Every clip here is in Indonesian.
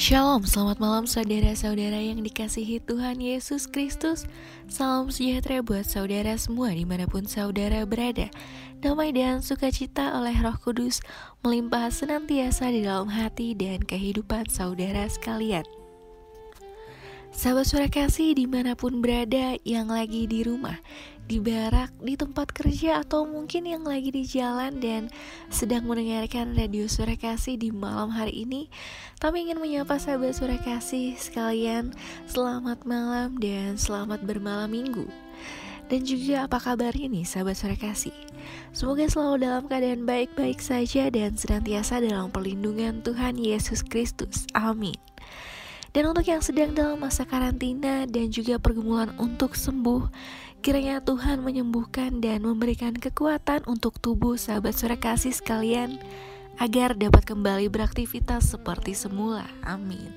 Shalom, selamat malam saudara-saudara yang dikasihi Tuhan Yesus Kristus. Salam sejahtera buat saudara semua di mana pun saudara berada. Damai dan sukacita oleh roh kudus melimpah senantiasa di dalam hati dan kehidupan saudara sekalian Sahabat suara kasih di mana pun berada yang lagi di rumah Di barak, di tempat kerja atau mungkin yang lagi di jalan dan sedang mendengarkan radio suara kasih di malam hari ini Kami ingin menyapa sahabat suara kasih sekalian Selamat malam dan selamat bermalam minggu. Dan juga apa kabar ini sahabat suara kasih? Semoga selalu dalam keadaan baik-baik saja dan senantiasa dalam perlindungan Tuhan Yesus Kristus. Amin dan untuk yang sedang dalam masa karantina dan juga pergumulan untuk sembuh, kiranya Tuhan menyembuhkan dan memberikan kekuatan untuk tubuh sahabat suara kasih sekalian agar dapat kembali beraktivitas seperti semula. Amin.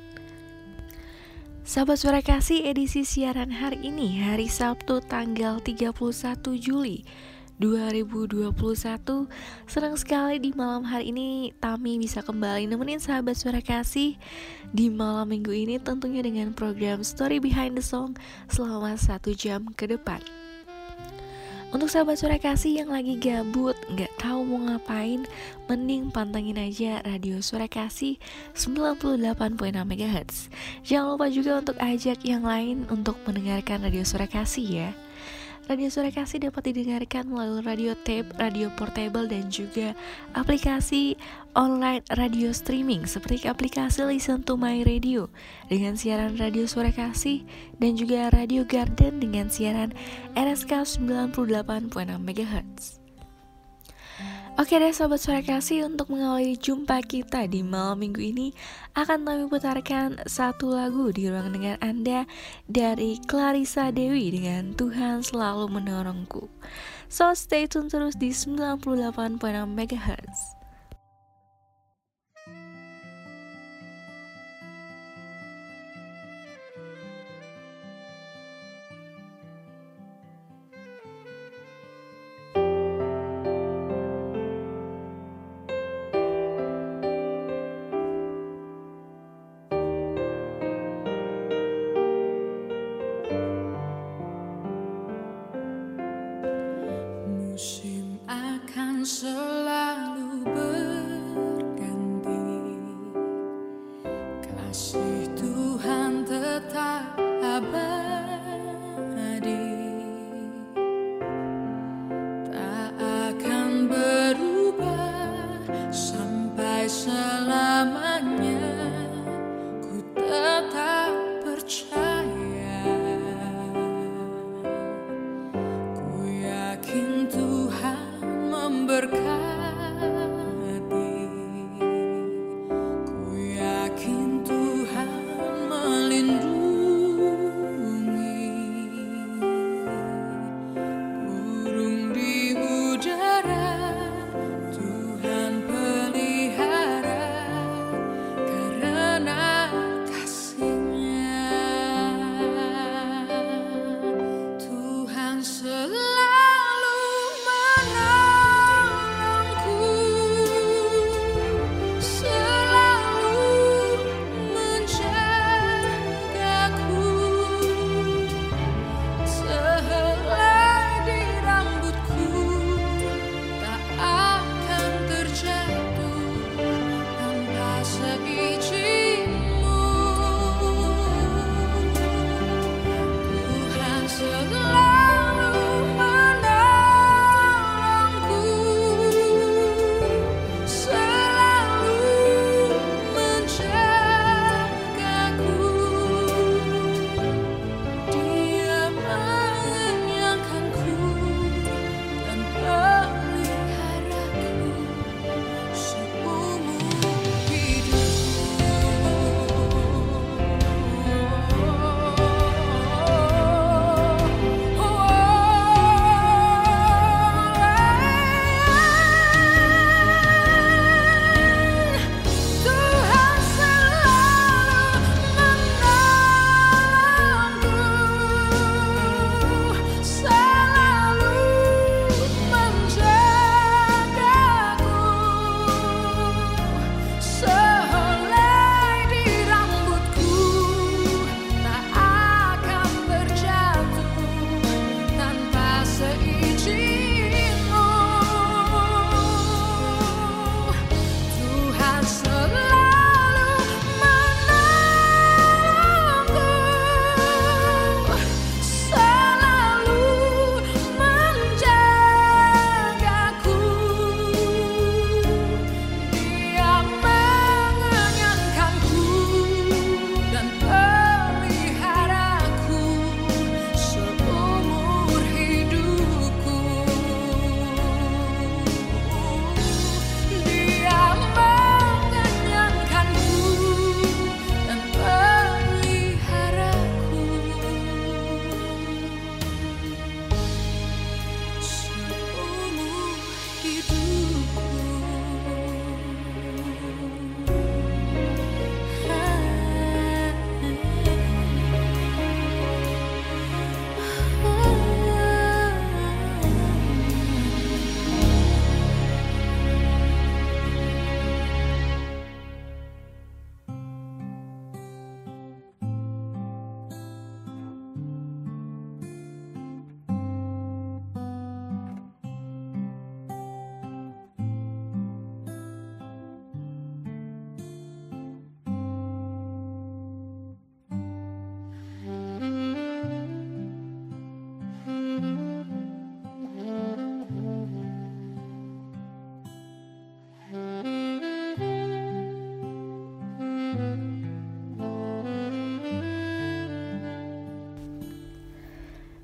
Sahabat suara kasih edisi siaran hari ini hari Sabtu tanggal 31 Juli 2021 Senang sekali di malam hari ini Tami bisa kembali nemenin sahabat suara kasih Di malam minggu ini tentunya dengan program Story Behind the Song Selama satu jam ke depan untuk sahabat suara kasih yang lagi gabut, nggak tahu mau ngapain, mending pantengin aja radio suara kasih 98.6 MHz. Jangan lupa juga untuk ajak yang lain untuk mendengarkan radio suara kasih ya. Radio Suara Kasih dapat didengarkan melalui radio tape, radio portable, dan juga aplikasi online radio streaming seperti aplikasi Listen to My Radio dengan siaran Radio Suara Kasih dan juga Radio Garden dengan siaran RSK 98.6 MHz. Oke deh sobat suara kasih untuk mengawali jumpa kita di malam minggu ini akan kami putarkan satu lagu di ruang dengar Anda dari Clarissa Dewi dengan Tuhan selalu menolongku. So stay tune terus di 98.6 MHz.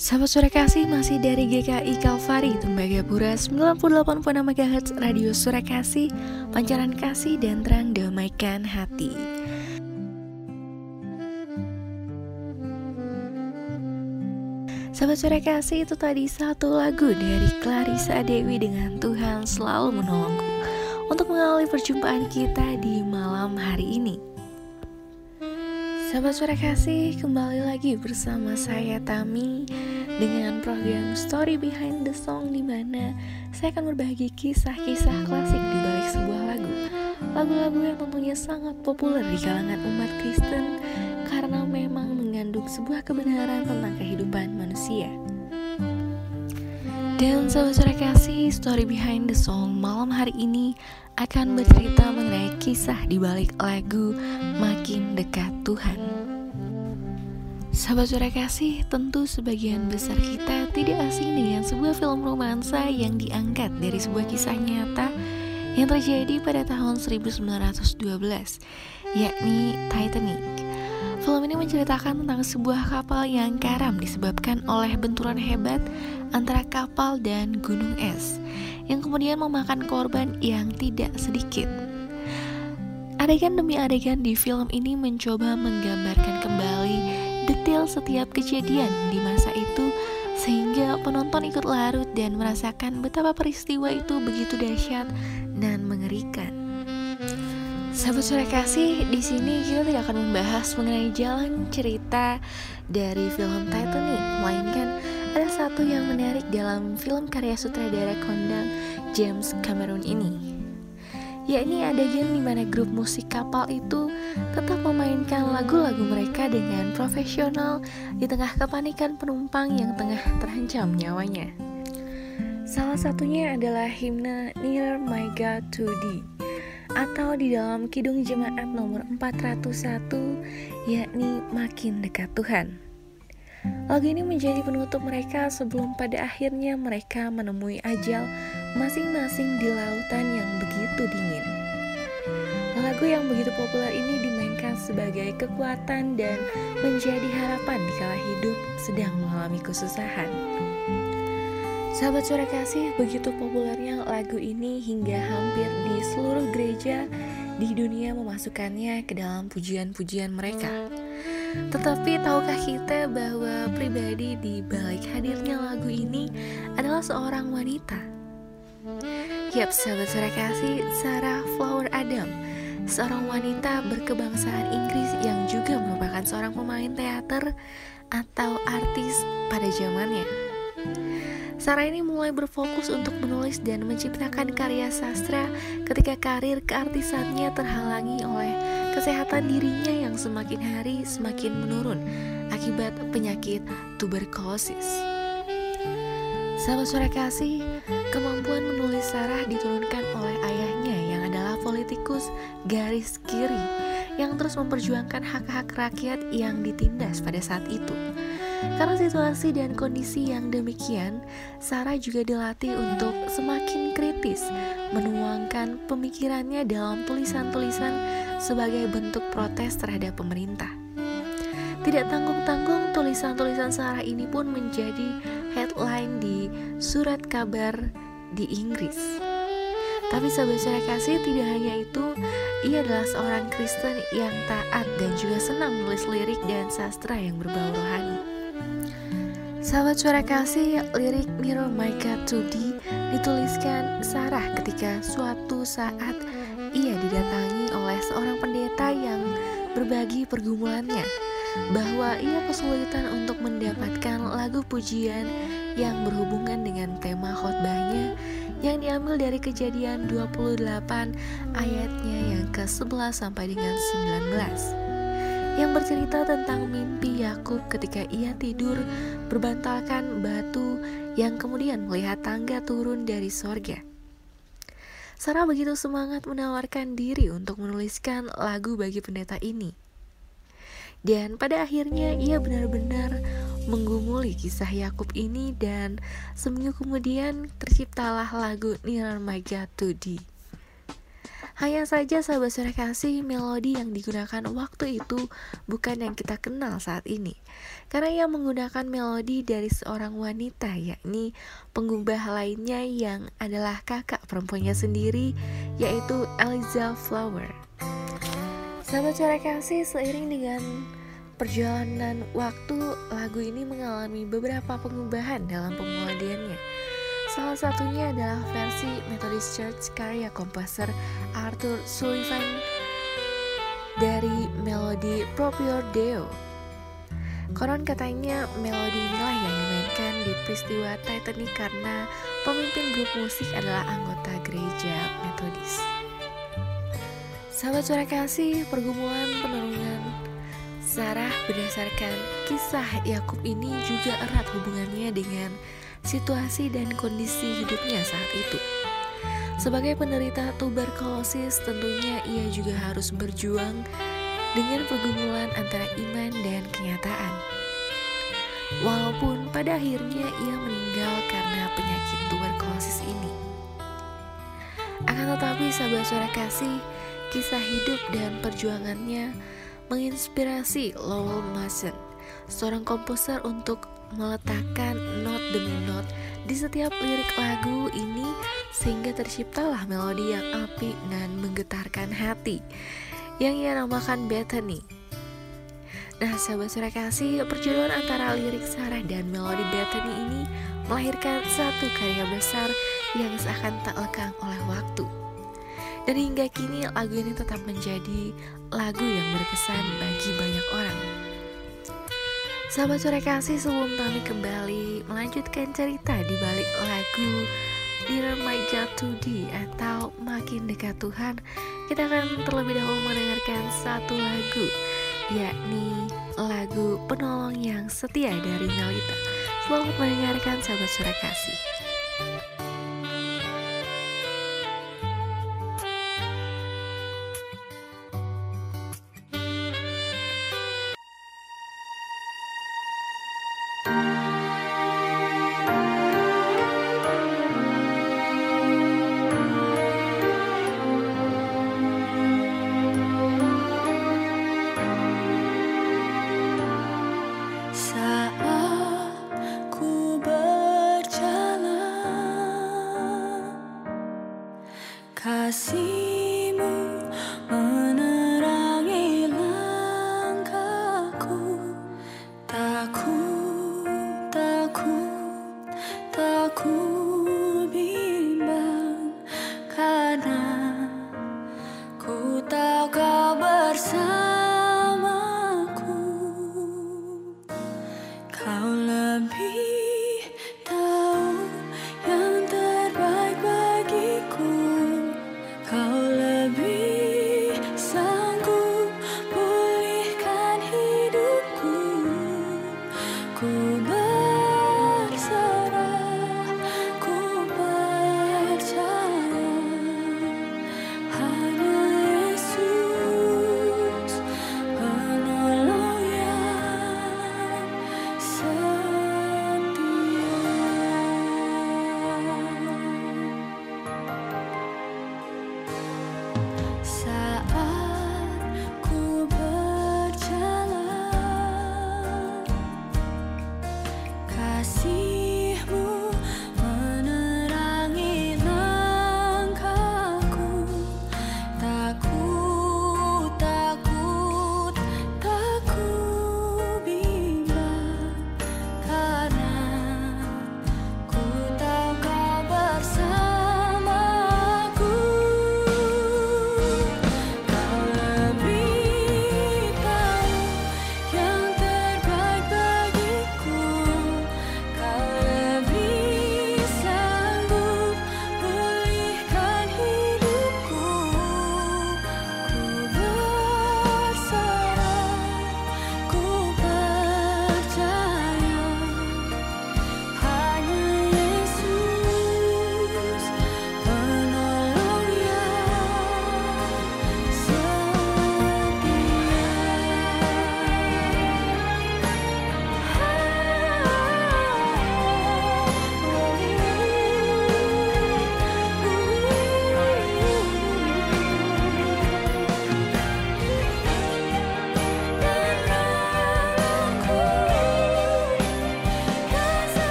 Sahabat Sore Kasih masih dari GKI Kalvari Tembagapura 98.6 MHz Radio Sore Kasih Pancaran kasih dan terang damaikan hati. Sahabat Sore Kasih itu tadi satu lagu dari Clarissa Dewi dengan Tuhan selalu menolongku Untuk mengawali perjumpaan kita di malam hari ini. Sahabat suara kasih, kembali lagi bersama saya Tami dengan program Story Behind the Song di mana saya akan berbagi kisah-kisah klasik di balik sebuah lagu. Lagu-lagu yang tentunya sangat populer di kalangan umat Kristen karena memang mengandung sebuah kebenaran tentang kehidupan manusia. Dan suara kasih, Story Behind the Song malam hari ini akan bercerita mengenai kisah di balik lagu Makin Dekat Tuhan. Sahabat suara kasih, tentu sebagian besar kita tidak asing dengan sebuah film romansa yang diangkat dari sebuah kisah nyata yang terjadi pada tahun 1912, yakni Titanic. Film ini menceritakan tentang sebuah kapal yang karam disebabkan oleh benturan hebat antara kapal dan gunung es yang kemudian memakan korban yang tidak sedikit. Adegan demi adegan di film ini mencoba menggambarkan kembali detail setiap kejadian di masa itu sehingga penonton ikut larut dan merasakan betapa peristiwa itu begitu dahsyat dan mengerikan. Sahabat sore kasih, di sini kita tidak akan membahas mengenai jalan cerita dari film Titanic, melainkan ada satu yang menarik dalam film karya sutradara kondang James Cameron ini yakni adegan di mana grup musik kapal itu tetap memainkan lagu-lagu mereka dengan profesional di tengah kepanikan penumpang yang tengah terancam nyawanya. Salah satunya adalah himne Near My God to Thee atau di dalam Kidung Jemaat nomor 401 yakni Makin Dekat Tuhan. Lagu ini menjadi penutup mereka sebelum pada akhirnya mereka menemui ajal masing-masing di lautan yang begitu dingin. Lagu yang begitu populer ini dimainkan sebagai kekuatan dan menjadi harapan di kala hidup sedang mengalami kesusahan. Sahabat suara kasih, begitu populernya lagu ini hingga hampir di seluruh gereja di dunia memasukkannya ke dalam pujian-pujian mereka. Tetapi tahukah kita bahwa pribadi di balik hadirnya lagu ini adalah seorang wanita? Yap, sahabat suara kasih, Sarah Flower Adam, seorang wanita berkebangsaan Inggris yang juga merupakan seorang pemain teater atau artis pada zamannya. Sarah ini mulai berfokus untuk menulis dan menciptakan karya sastra ketika karir keartisannya terhalangi oleh kesehatan dirinya yang semakin hari semakin menurun akibat penyakit tuberkulosis. Sahabat suara kasih, kemampuan menulis Sarah diturunkan oleh ayahnya yang adalah politikus garis kiri yang terus memperjuangkan hak-hak rakyat yang ditindas pada saat itu. Karena situasi dan kondisi yang demikian, Sarah juga dilatih untuk semakin kritis menuangkan pemikirannya dalam tulisan-tulisan sebagai bentuk protes terhadap pemerintah. Tidak tanggung-tanggung, tulisan-tulisan Sarah ini pun menjadi headline di surat kabar di Inggris. Tapi sahabat saya kasih tidak hanya itu, ia adalah seorang Kristen yang taat dan juga senang menulis lirik dan sastra yang berbau rohani. Sahabat suara kasih, lirik Mirror My God to dituliskan Sarah ketika suatu saat ia didatangi oleh seorang pendeta yang berbagi pergumulannya bahwa ia kesulitan untuk mendapatkan lagu pujian yang berhubungan dengan tema khotbahnya yang diambil dari kejadian 28 ayatnya yang ke-11 sampai dengan 19 yang bercerita tentang mimpi Yakub ketika ia tidur berbantalkan batu yang kemudian melihat tangga turun dari sorga. Sarah begitu semangat menawarkan diri untuk menuliskan lagu bagi pendeta ini. Dan pada akhirnya ia benar-benar menggumuli kisah Yakub ini dan seminggu kemudian terciptalah lagu Nirmagatudi. Hanya saja sahabat suara kasih melodi yang digunakan waktu itu bukan yang kita kenal saat ini Karena ia menggunakan melodi dari seorang wanita yakni penggubah lainnya yang adalah kakak perempuannya sendiri yaitu Eliza Flower Sahabat suara kasih seiring dengan perjalanan waktu lagu ini mengalami beberapa pengubahan dalam pemuladiannya Salah satunya adalah versi Methodist Church karya komposer Arthur Sullivan dari melodi Proprio Deo. Konon katanya melodi inilah yang dimainkan di peristiwa Titanic karena pemimpin grup musik adalah anggota gereja Methodist. Sahabat suara kasih, pergumulan penurungan Sarah berdasarkan kisah Yakub ini juga erat hubungannya dengan situasi dan kondisi hidupnya saat itu. Sebagai penderita tuberkulosis, tentunya ia juga harus berjuang dengan pergumulan antara iman dan kenyataan. Walaupun pada akhirnya ia meninggal karena penyakit tuberkulosis ini. Akan tetapi sahabat suara kasih, kisah hidup dan perjuangannya menginspirasi Lowell Mason, seorang komposer untuk meletakkan not demi not di setiap lirik lagu ini sehingga terciptalah melodi yang apik dan menggetarkan hati yang ia namakan Bethany. Nah, sahabat suara kasih, perjodohan antara lirik Sarah dan melodi Bethany ini melahirkan satu karya besar yang seakan tak lekang oleh waktu. Dan hingga kini lagu ini tetap menjadi lagu yang berkesan bagi banyak orang. Sahabat sore kasih sebelum kami kembali melanjutkan cerita di balik lagu Near My God to Thee atau Makin Dekat Tuhan Kita akan terlebih dahulu mendengarkan satu lagu yakni lagu Penolong Yang Setia dari Melita Selamat mendengarkan sahabat sore kasih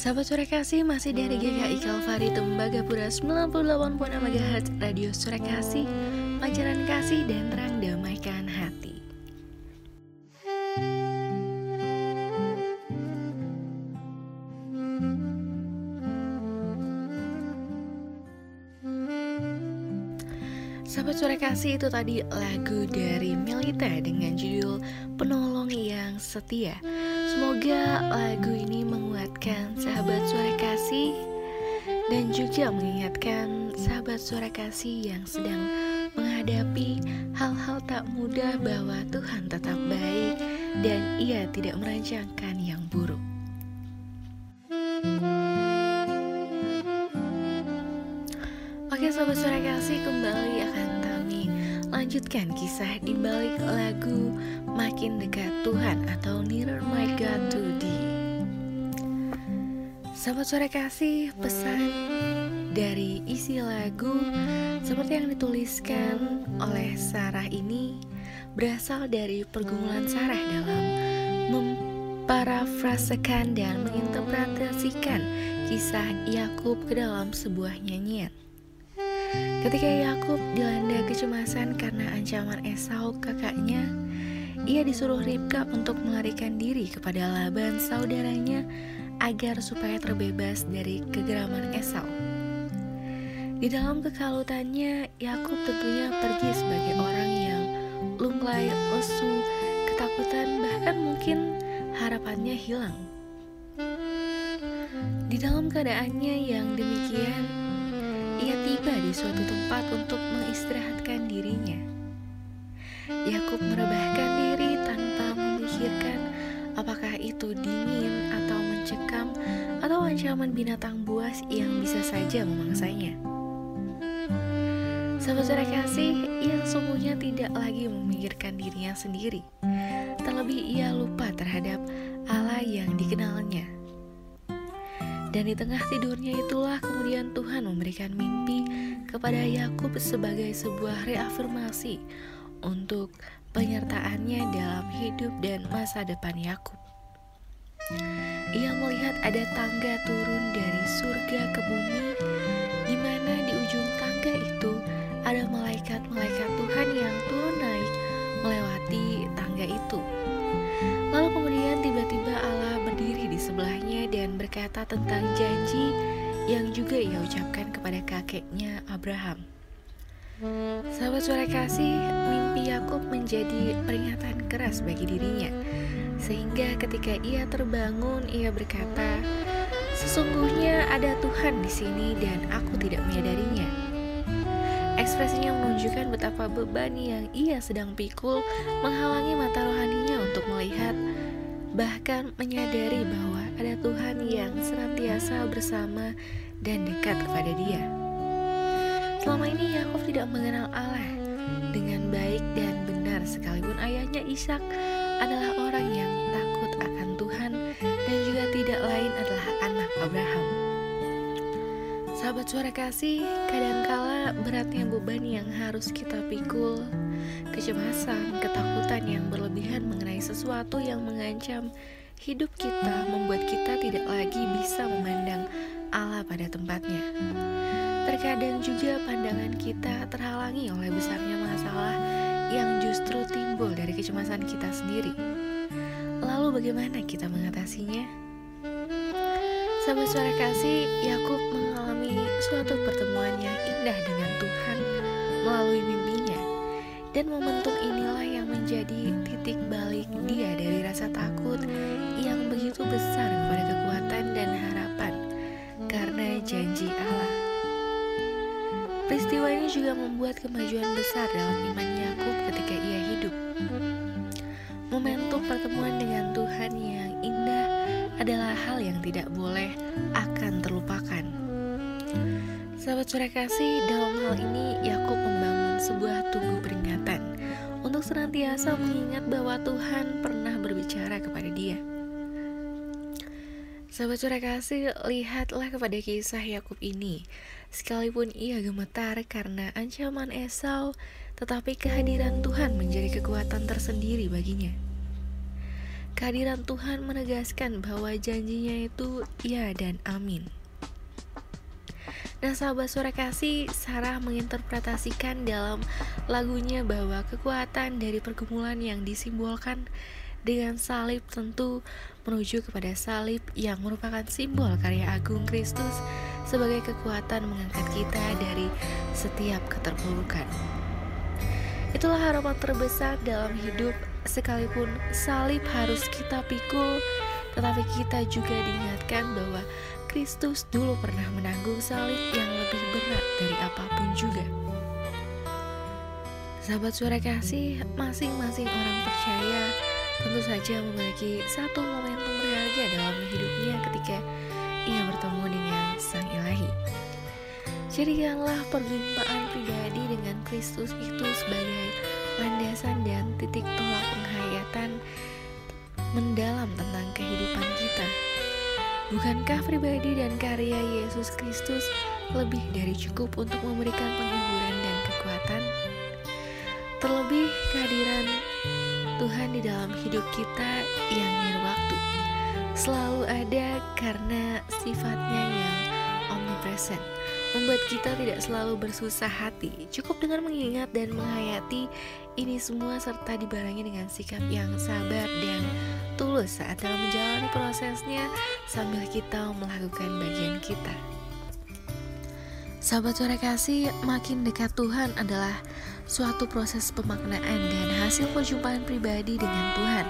Sahabat sore kasih masih dari GKI Kalvari Tembagapura 98.6 MHz Radio Sore Kasih Pancaran kasih dan terang damaikan hati. Sahabat sore kasih itu tadi lagu dari Melita dengan judul Penolong yang Setia Semoga lagu ini menguatkan sahabat suara kasih dan juga mengingatkan sahabat suara kasih yang sedang menghadapi hal-hal tak mudah bahwa Tuhan tetap baik dan ia tidak merancangkan yang buruk. Oke sahabat suara kasih kembali akan kami lanjutkan kisah di makin dekat Tuhan atau Nearer My God to Thee. Sahabat suara kasih, pesan dari isi lagu seperti yang dituliskan oleh Sarah ini berasal dari pergumulan Sarah dalam memparafrasekan dan menginterpretasikan kisah Yakub ke dalam sebuah nyanyian. Ketika Yakub dilanda kecemasan karena ancaman Esau kakaknya, ia disuruh Ribka untuk melarikan diri kepada Laban saudaranya agar supaya terbebas dari kegeraman Esau. Di dalam kekalutannya, Yakub tentunya pergi sebagai orang yang lunglai, lesu, ketakutan, bahkan mungkin harapannya hilang. Di dalam keadaannya yang demikian, ia tiba di suatu tempat untuk mengistirahatkan dirinya. Yakub merebahkan memikirkan apakah itu dingin atau mencekam atau ancaman binatang buas yang bisa saja memangsanya. Suara kasih yang sungguhnya tidak lagi memikirkan dirinya sendiri. Terlebih ia lupa terhadap Allah yang dikenalnya. Dan di tengah tidurnya itulah kemudian Tuhan memberikan mimpi kepada Yakub sebagai sebuah reafirmasi untuk penyertaannya dalam hidup dan masa depan Yakub. Ia melihat ada tangga turun dari surga ke bumi, di mana di ujung tangga itu ada malaikat-malaikat Tuhan yang turun naik melewati tangga itu. Lalu kemudian tiba-tiba Allah berdiri di sebelahnya dan berkata tentang janji yang juga ia ucapkan kepada kakeknya Abraham. Sahabat suara kasih, mimpi Yakub menjadi peringatan keras bagi dirinya. Sehingga ketika ia terbangun, ia berkata, "Sesungguhnya ada Tuhan di sini dan aku tidak menyadarinya." Ekspresinya menunjukkan betapa beban yang ia sedang pikul menghalangi mata rohaninya untuk melihat, bahkan menyadari bahwa ada Tuhan yang senantiasa bersama dan dekat kepada dia. Selama ini Yakub tidak mengenal Allah dengan baik dan benar sekalipun ayahnya Ishak adalah orang yang takut akan Tuhan dan juga tidak lain adalah anak Abraham. Sahabat suara kasih, kadangkala beratnya beban yang harus kita pikul, kecemasan, ketakutan yang berlebihan mengenai sesuatu yang mengancam hidup kita membuat kita tidak lagi bisa memandang Allah pada tempatnya. Terkadang juga pandangan kita terhalangi oleh besarnya masalah yang justru timbul dari kecemasan kita sendiri. Lalu bagaimana kita mengatasinya? Sahabat suara kasih, Yakub mengalami suatu pertemuan yang indah dengan Tuhan melalui mimpinya. Dan momentum inilah yang menjadi titik balik dia dari rasa takut yang begitu besar kepada kekuatan dan harapan karena janji Allah. Peristiwa ini juga membuat kemajuan besar dalam iman Yakub ketika ia hidup. Momentum pertemuan dengan Tuhan yang indah adalah hal yang tidak boleh akan terlupakan. Sahabat surah kasih, dalam hal ini Yakub membangun sebuah tugu peringatan untuk senantiasa mengingat bahwa Tuhan pernah berbicara kepada dia. Sahabat surah kasih, lihatlah kepada kisah Yakub ini Sekalipun ia gemetar karena ancaman Esau, tetapi kehadiran Tuhan menjadi kekuatan tersendiri baginya. kehadiran Tuhan menegaskan bahwa janjinya itu ya dan amin. Nah sahabat suara kasih, Sarah menginterpretasikan dalam lagunya bahwa kekuatan dari pergumulan yang disimbolkan dengan salib tentu menuju kepada salib yang merupakan simbol karya agung Kristus sebagai kekuatan mengangkat kita dari setiap keterpurukan. Itulah harapan terbesar dalam hidup sekalipun salib harus kita pikul, tetapi kita juga diingatkan bahwa Kristus dulu pernah menanggung salib yang lebih berat dari apa pun juga. Sahabat suara kasih, masing-masing orang percaya tentu saja memiliki satu momentum berharga dalam hidupnya ketika ia bertemu dengan Sang Ilahi. Jadikanlah perjumpaan pribadi dengan Kristus itu sebagai landasan dan titik tolak penghayatan mendalam tentang kehidupan kita. Bukankah pribadi dan karya Yesus Kristus lebih dari cukup untuk memberikan penghiburan dan kekuatan? Terlebih kehadiran Tuhan di dalam hidup kita yang waktu selalu ada karena sifatnya yang omnipresent membuat kita tidak selalu bersusah hati. Cukup dengan mengingat dan menghayati ini semua serta dibarengi dengan sikap yang sabar dan tulus saat dalam menjalani prosesnya sambil kita melakukan bagian kita. Sahabat suara kasih, makin dekat Tuhan adalah suatu proses pemaknaan dan hasil perjumpaan pribadi dengan Tuhan.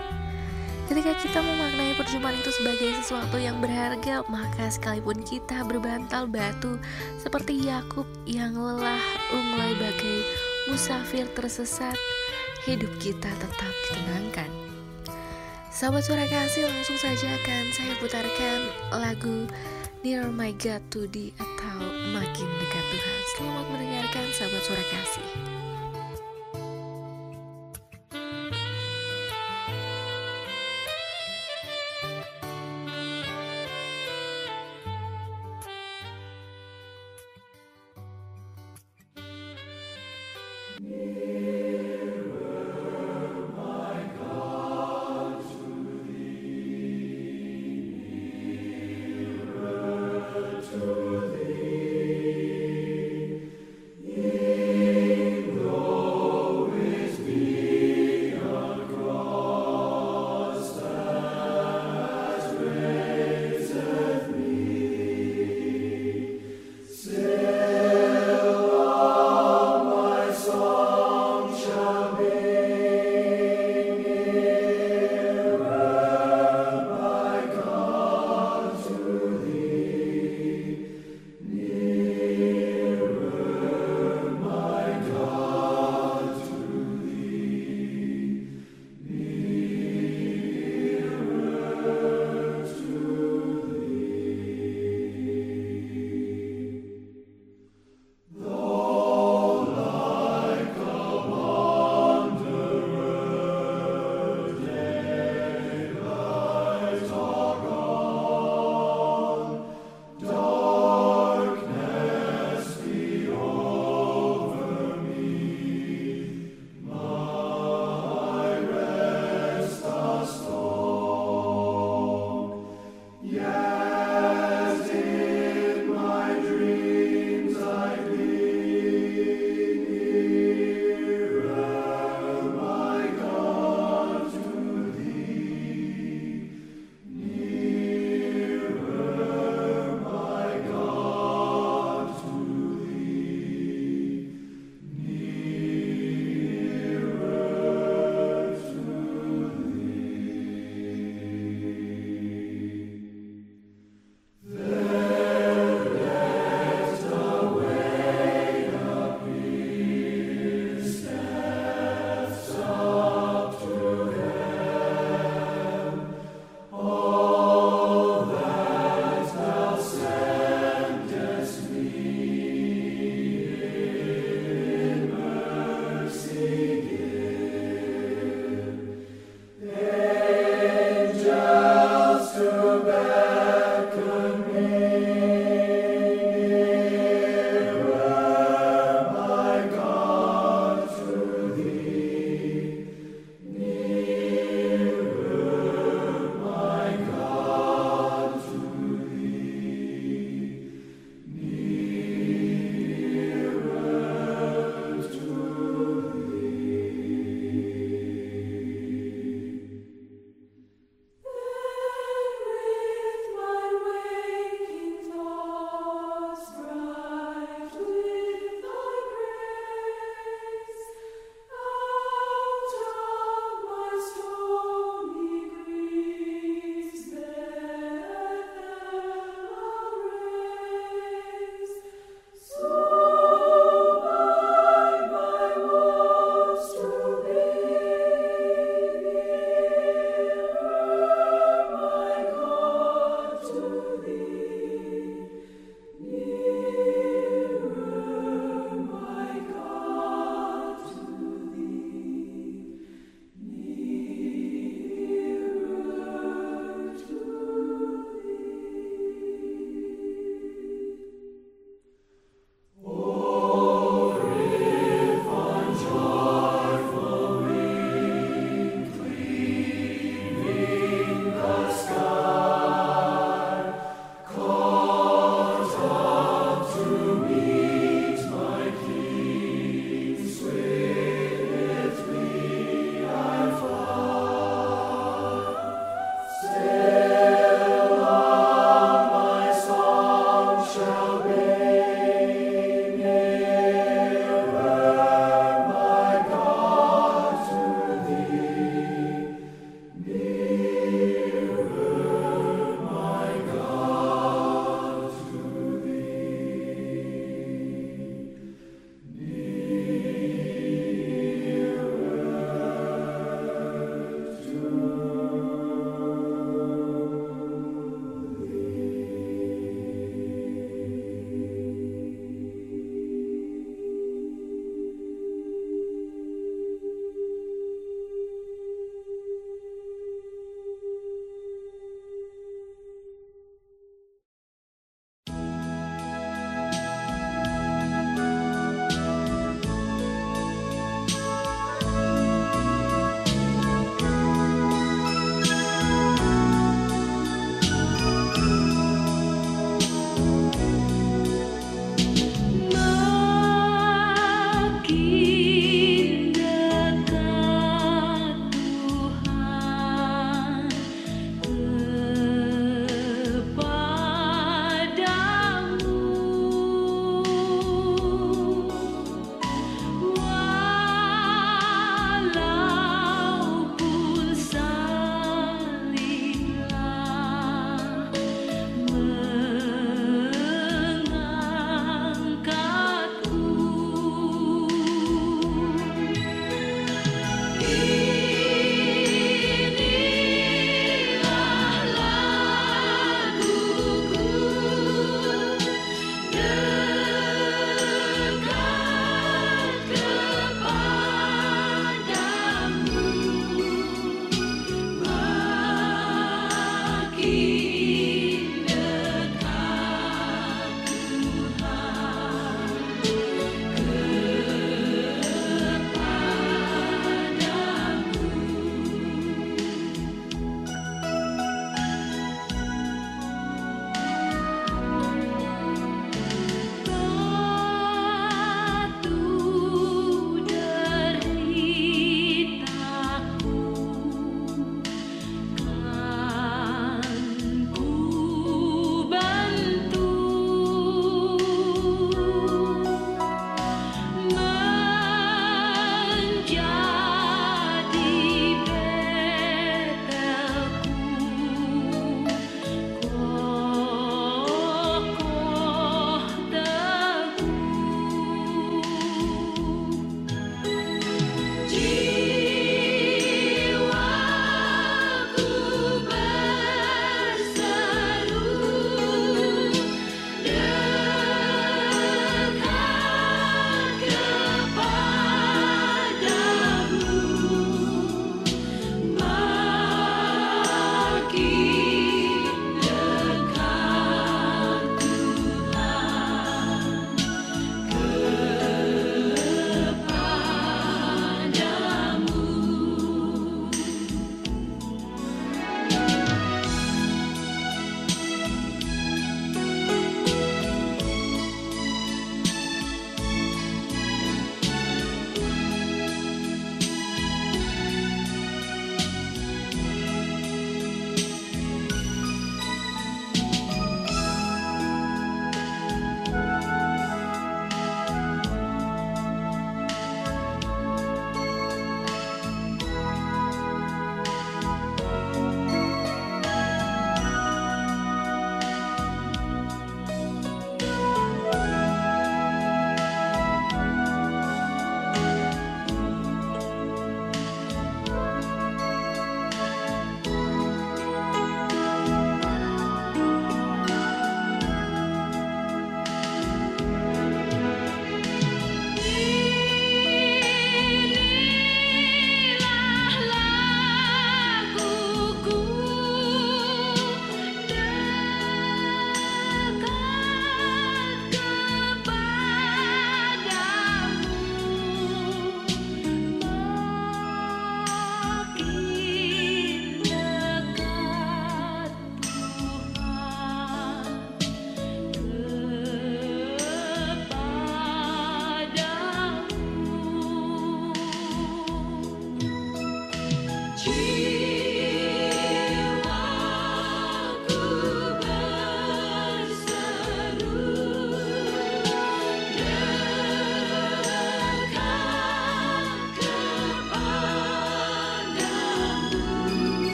Ketika kita memaknai perjumpaan itu sebagai sesuatu yang berharga, maka sekalipun kita berbantal batu seperti Yakub yang lelah lunglai bagai musafir tersesat, hidup kita tetap ditenangkan. Sahabat suara kasih langsung saja akan saya putarkan lagu Near My God to Thee atau Makin Dekat Tuhan. Selamat mendengarkan sahabat suara kasih.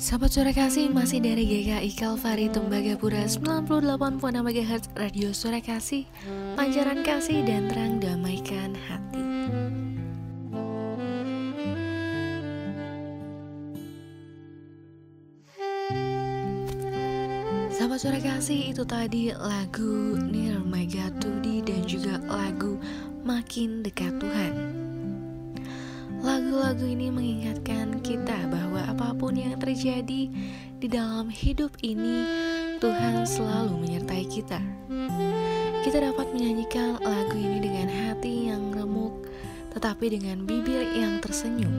Sahabat suara kasih masih dari GKI Kalvari Tembagapura 98.6 MHz Radio Suara Kasih. Pancaran kasih dan terang damaikan hati. Sahabat suara kasih itu tadi lagu Near Megatudi dan juga lagu Makin Dekat Tuhan Lagu-lagu ini mengingatkan kita bahwa apa pun yang terjadi di dalam hidup ini, Tuhan selalu menyertai kita. Kita dapat menyanyikan lagu ini dengan hati yang remuk, tetapi dengan bibir yang tersenyum.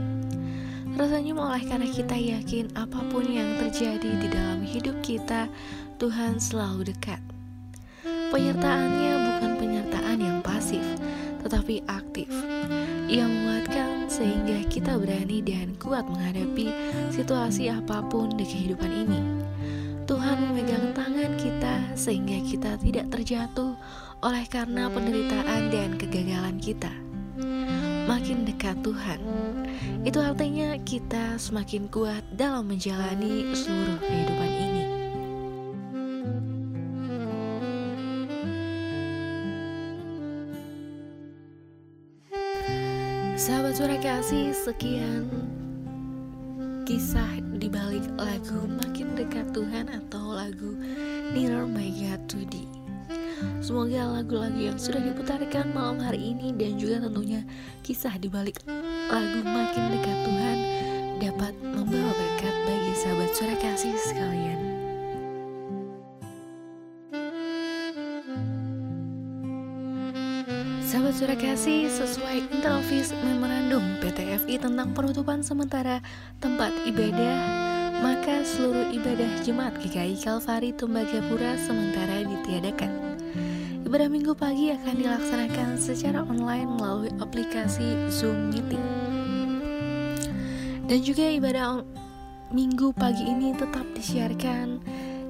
Tersenyum oleh karena kita yakin apa pun yang terjadi di dalam hidup kita, Tuhan selalu dekat. Penyertaannya bukan penyertaan yang pasif, tetapi aktif, yang menguatkan sehingga kita berani dan kuat menghadapi situasi apa pun di kehidupan ini. Tuhan memegang tangan kita sehingga kita tidak terjatuh oleh karena penderitaan dan kegagalan kita. Makin dekat Tuhan, itu artinya kita semakin kuat dalam menjalani seluruh kehidupan Sahabat suara kasih, sekian kisah di balik lagu Makin Dekat Tuhan atau lagu Nearer My God Today. Semoga lagu-lagu yang sudah diputarkan malam hari ini dan juga tentunya kisah di balik lagu Makin Dekat Tuhan dapat membawa berkat bagi sahabat suara kasih sekalian. Suara kasih, sesuai interofis memorandum PTFI tentang penutupan sementara tempat ibadah, maka seluruh ibadah jemaat GKI Kalvari Tembagapura sementara ditiadakan. Ibadah minggu pagi akan dilaksanakan secara online melalui aplikasi Zoom Meeting. Dan juga ibadah minggu pagi ini tetap disiarkan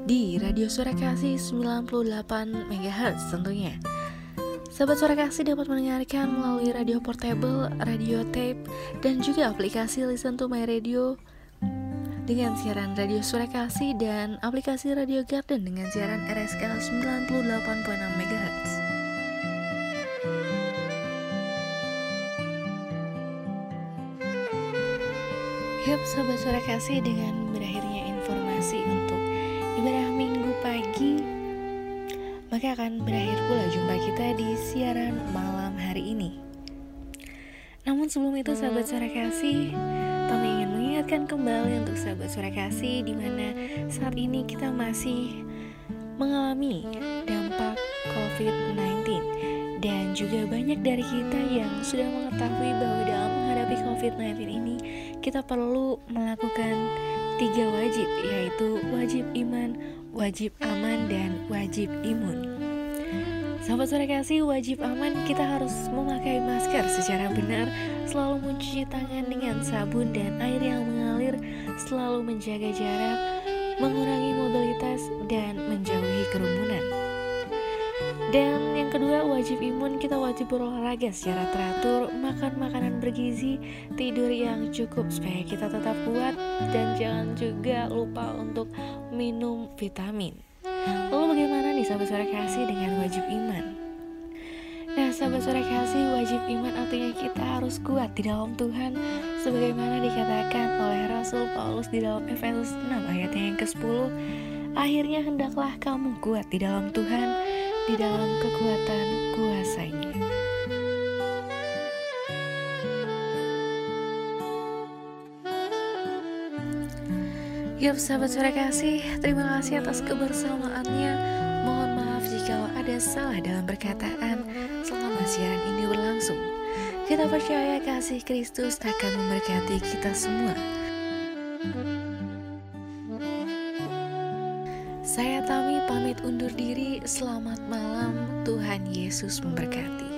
di Radio Suara Kasih 98 MHz tentunya. Sahabat suara kasih dapat mendengarkan melalui radio portable, radio tape, dan juga aplikasi Listen to My Radio dengan siaran radio suara kasih dan aplikasi Radio Garden dengan siaran RSK 98.6 MHz. Yap, sahabat suara kasih dengan berakhirnya informasi untuk ibadah minggu pagi maka akan berakhir pula jumpa kita di siaran malam hari ini. Namun sebelum itu sahabat suara kasih, kami ingin mengingatkan kembali untuk sahabat suara kasih di mana saat ini kita masih mengalami dampak COVID-19 dan juga banyak dari kita yang sudah mengetahui bahwa dalam menghadapi COVID-19 ini kita perlu melakukan tiga wajib yaitu wajib iman, wajib aman, dan wajib imun. Sahabat suara kasih, wajib aman kita harus memakai masker secara benar, selalu mencuci tangan dengan sabun dan air yang mengalir, selalu menjaga jarak, mengurangi mobilitas, dan menjauhi kerumunan. Dan yang kedua, wajib imun kita wajib berolahraga secara teratur, makan makanan bergizi, tidur yang cukup supaya kita tetap kuat, dan jangan juga lupa untuk minum vitamin. Lalu bagaimana nih sahabat suara kasih dengan wajib iman? Nah sahabat suara kasih wajib iman artinya kita harus kuat di dalam Tuhan Sebagaimana dikatakan oleh Rasul Paulus di dalam Efesus 6 ayat yang ke-10 Akhirnya hendaklah kamu kuat di dalam Tuhan Di dalam kekuatan kuasanya. Yap sahabat suara kasih, terima kasih atas kebersamaannya. Mohon maaf jika ada salah dalam perkataan. Selama siaran ini berlangsung. Kita percaya kasih Kristus akan memberkati kita semua pamit undur diri, selamat malam, Tuhan Yesus memberkati